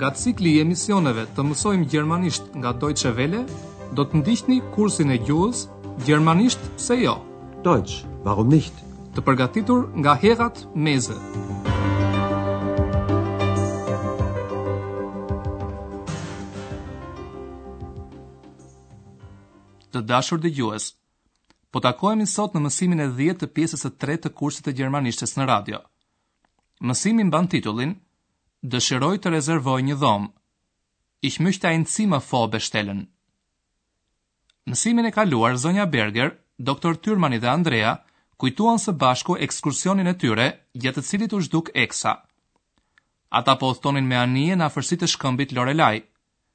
Nga cikli i emisioneve të mësojmë gjermanisht nga Deutsche Welle, do të ndiqni kursin e gjuhës Gjermanisht pse jo? Deutsch, warum nicht? Të përgatitur nga Herrad Meese. Të dashur dëgjues, Po takohemi sot në mësimin e 10 të pjesës së tretë të kursit të gjermanishtes në radio. Mësimi mban titullin Dëshiroj të rezervoj një dhomë. Ich möchte ein Zimmer vorbestellen. Mësimin e kaluar zonja Berger, doktor Tyrmani dhe Andrea kujtuan së bashku ekskursionin e tyre, gjatë të cilit u zhduk Eksa. Ata po udhëtonin me anije në afërsi të shkëmbit Lorelai.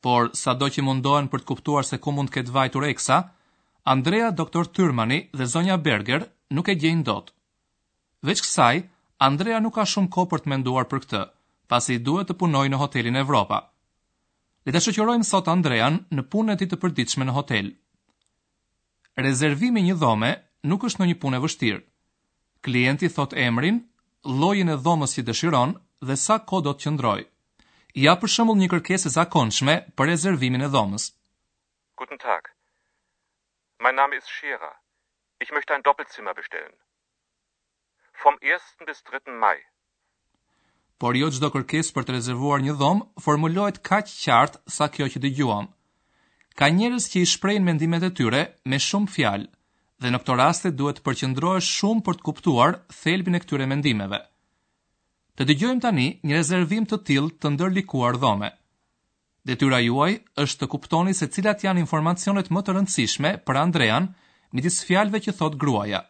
Por, sado që mundohen për të kuptuar se ku mund të ketë vajtur Eksa, Andrea, doktor Tyrmani dhe zonja Berger nuk e gjejnë dot. Veç kësaj, Andrea nuk ka shumë kohë për të menduar për këtë, pasi duhet të punojë në hotelin Evropa. Le ta shoqërojmë sot Andrean në punën e tij të përditshme në hotel. Rezervimi i një dhome nuk është ndonjë punë e vështirë. Klienti thotë emrin, llojin e dhomës që dëshiron dhe sa kohë do të qëndrojë. Ja për shembull një kërkesë e zakonshme për rezervimin e dhomës. Guten Tag. Mein Name ist Scherer. Ich möchte ein Doppelzimmer bestellen. Vom ersten bis dritten Mai. Por jo çdo kërkesë për të rezervuar një dhomë formulohet kaq qartë sa kjo që dëgjuam. Ka njerëz që i shprehin mendimet e tyre me shumë fjalë dhe në këto raste duhet të përqendrohesh shumë për të kuptuar thelbin e këtyre mendimeve. Të dëgjojmë tani një rezervim të tillë të ndërlikuar dhome. Detyra juaj është të kuptoni se cilat janë informacionet më të rëndësishme për Andrean midis fjalëve që thotë gruaja.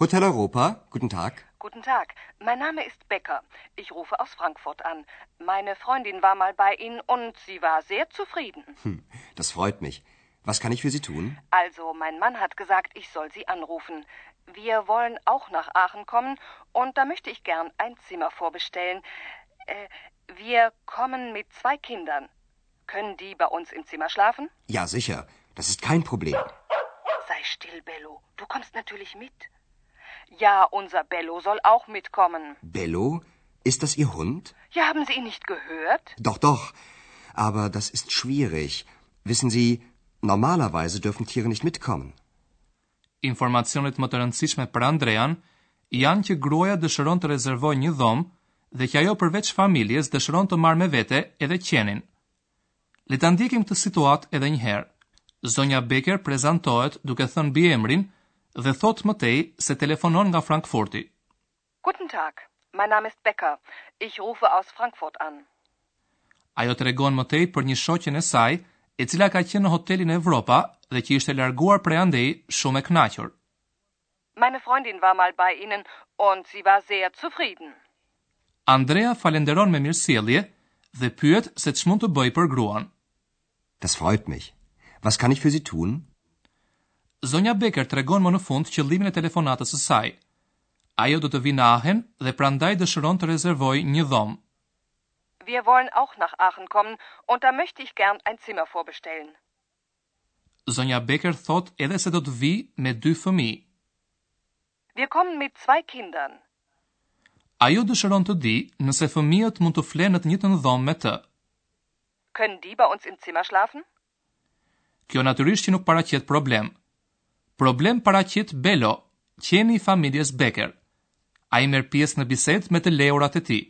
Hotel Europa, guten Tag. Guten Tag, mein Name ist Becker. Ich rufe aus Frankfurt an. Meine Freundin war mal bei Ihnen und sie war sehr zufrieden. Hm, das freut mich. Was kann ich für Sie tun? Also, mein Mann hat gesagt, ich soll Sie anrufen. Wir wollen auch nach Aachen kommen und da möchte ich gern ein Zimmer vorbestellen. Äh, wir kommen mit zwei Kindern. Können die bei uns im Zimmer schlafen? Ja, sicher. Das ist kein Problem. Sei still, Bello. Du kommst natürlich mit. Ja, unser Bello soll auch mitkommen. Bello? Ist das Ihr Hund? Ja, haben Sie ihn nicht gehört? Doch, doch. Aber das ist schwierig. Wissen Sie, normalerweise dürfen Tiere nicht mitkommen. Informacionet më të rëndësishme për Andrean janë që gruaja dëshiron të rezervojë një dhomë dhe që ajo përveç familjes dëshiron të marrë me vete edhe qenin. Le ta ndjekim këtë situatë edhe një herë. Zonja Becker prezantohet duke thënë mbiemrin dhe thotë më tej se telefonon nga Frankfurti. Guten Tag, mein Name ist Becker, ich rufe aus Frankfurt an. Ajo tregon më tej për një shoqen e saj, e cila ka qenë në hotelin Evropa dhe që ishte larguar prej andej shumë e kënaqur. Meine Freundin war mal bei Ihnen und sie war sehr zufrieden. Andrea falënderon me mirësjellje dhe pyet se ç'mund të bëjë për gruan. Das freut mich. Was kann ich für Sie tun? Zonja Becker tregon më në fund qëllimin e telefonatës së saj. Ajo do të vijë në Aachen dhe prandaj dëshiron të rezervojë një dhomë. Wir wollen auch nach Aachen kommen und da möchte ich gern ein Zimmer vorbestellen. Zonja Becker thotë edhe se do të vijë me dy fëmijë. Wir kommen mit zwei Kindern. Ajo dëshiron të dijë nëse fëmijët mund të flenë në të njëjtën dhomë me të. Können die bei uns im Zimmer schlafen? Kjo natyrisht që nuk paraqet problem. Problem paraqet Belo, qeni i familjes Becker. Ai merr pjesë në bisedë me të lehurat e tij.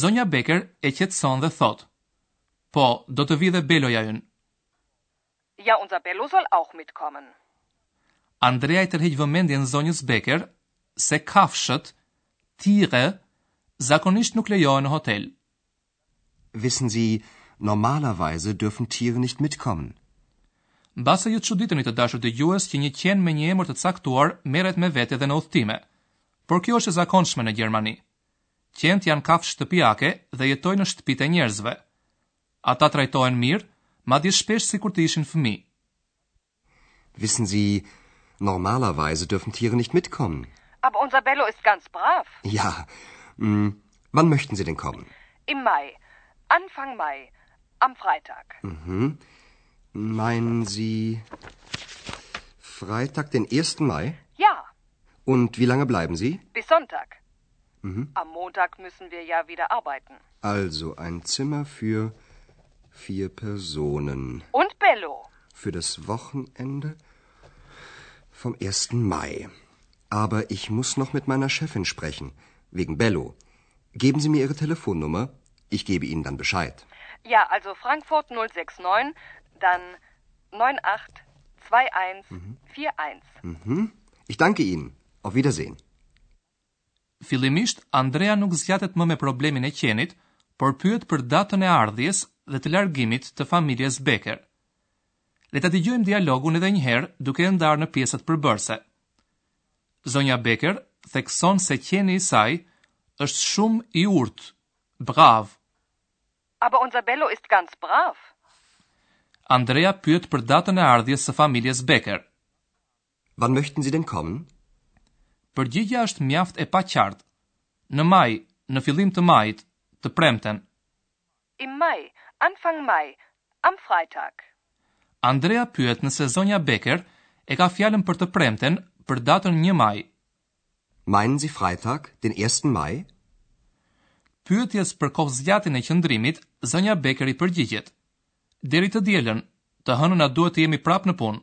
Zonja Becker e qetëson dhe thotë: Po, do të vijë edhe Beloja ynë. Ja unser Bello soll auch mitkommen. Andrea i tërheq vëmendjen zonjës Becker se kafshët, Tiere, zakonisht nuk lejohen në hotel. Wissen Sie, normalerweise dürfen Tiere nicht mitkommen. Mbase ju çuditeni të dashur dëgjues që një qen me një emër të caktuar merret me vete dhe në udhëtime. Por kjo është e zakonshme në Gjermani. Qentë janë kafshë shtëpiake dhe jetojnë në shtëpitë e njerëzve. Ata trajtohen mirë, ma di shpesh si kur të ishin fëmi. Wissen Sie, normalerweise dürfen Tiere nicht mitkommen. Aber unser Bello ist ganz brav. Ja, hm, wann möchten Sie denn kommen? Im Mai, Anfang Mai, am Freitag. Mhm. Meinen Sie Freitag, den 1. Mai? Ja. Und wie lange bleiben Sie? Bis Sonntag. Mhm. Am Montag müssen wir ja wieder arbeiten. Also ein Zimmer für vier Personen. Und Bello. Für das Wochenende vom 1. Mai. Aber ich muss noch mit meiner Chefin sprechen, wegen Bello. Geben Sie mir Ihre Telefonnummer. Ich gebe Ihnen dann Bescheid. Ja, also Frankfurt 069, dann 982141. Mhm. mhm. Ich danke Ihnen. Auf Wiedersehen. Fillimisht, Andrea nuk zgjatet më me problemin e qenit, por pyet për datën e ardhjes dhe të largimit të familjes Becker. Le ta dëgjojmë dialogun edhe një herë duke e ndarë në pjesët përbërëse. Zonja Becker thekson se qeni i saj është shumë i urtë. Brav. Aber unser Bello ist ganz brav. Andrea pyet për datën e ardhjes së familjes Becker. Wann möchten Sie denn kommen? Përgjigja është mjaft e paqartë. Në maj, në fillim të majit, të premten. Im Mai, Anfang Mai, am Freitag. Andrea pyet nëse zonja Becker e ka fjalën për të premten për datën një maj. Meinen Sie Freitag, den ersten Mai? Pyetjes për kohëzgjatjen e qëndrimit, zonja Becker i përgjigjet. Deri të dielën, të hënën na duhet të jemi prapë në punë.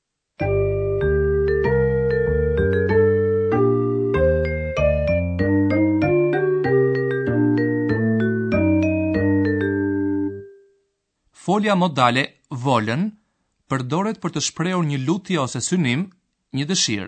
Folja modale wollen përdoret për të shprehur një lutje ose synim, një dëshirë.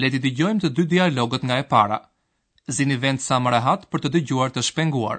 Le t'i dëgjojmë të dy dialogët nga e para. Zini vend sa më rehat për të dëgjuar të shpenguar.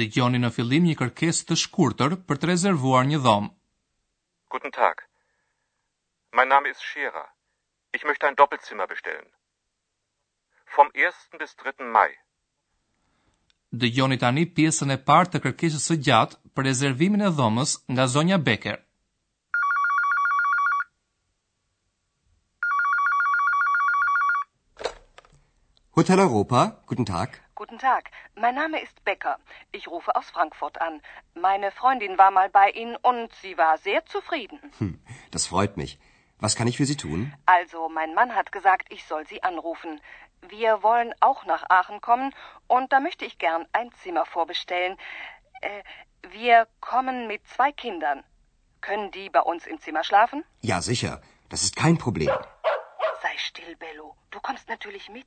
dëgjoni në fillim një kërkesë të shkurtër për të rezervuar një dhomë. Guten Tag. Mein Name ist Scherer. Ich möchte ein Doppelzimmer bestellen. Vom ersten bis dritten Mai. Dëgjoni tani pjesën e parë të kërkesës së gjatë për rezervimin e dhomës nga zonja Becker. Hotel Europa, guten Tag. Guten Tag, mein Name ist Becker. Ich rufe aus Frankfurt an. Meine Freundin war mal bei Ihnen und sie war sehr zufrieden. Hm, das freut mich. Was kann ich für Sie tun? Also, mein Mann hat gesagt, ich soll Sie anrufen. Wir wollen auch nach Aachen kommen und da möchte ich gern ein Zimmer vorbestellen. Äh, wir kommen mit zwei Kindern. Können die bei uns im Zimmer schlafen? Ja, sicher. Das ist kein Problem. Sei still, Bello. Du kommst natürlich mit.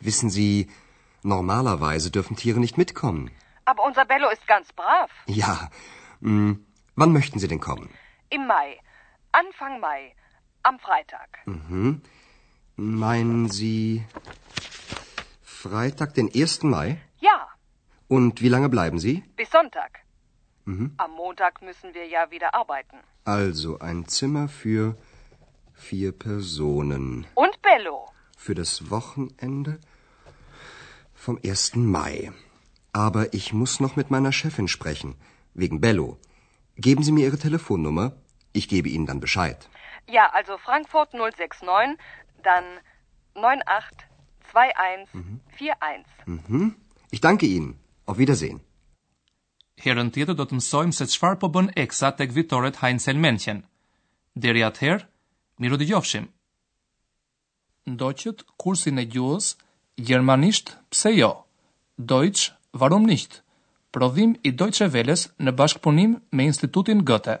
Wissen Sie, normalerweise dürfen Tiere nicht mitkommen. Aber unser Bello ist ganz brav. Ja. Hm, wann möchten Sie denn kommen? Im Mai. Anfang Mai. Am Freitag. Mhm. Meinen Sie Freitag, den 1. Mai? Ja. Und wie lange bleiben Sie? Bis Sonntag. Mhm. Am Montag müssen wir ja wieder arbeiten. Also ein Zimmer für vier Personen. Und Bello. Für das Wochenende vom 1. Mai. Aber ich muss noch mit meiner Chefin sprechen, wegen Bello. Geben Sie mir Ihre Telefonnummer, ich gebe Ihnen dann Bescheid. Ja, also Frankfurt 069, dann 98 21 mhm. 41. Mhm. Ich danke Ihnen. Auf Wiedersehen. Herën tjetër do të mësojmë se çfarë po bën Eksa tek Vitoret Heinzelmännchen. Deri atëherë, mirudëgjofshim! Ndoqët kursin e gjuhës Gjermanisht pse jo? Deutsch warum nicht? Prodhim i Deutsche Welles në bashkëpunim me Institutin Goethe.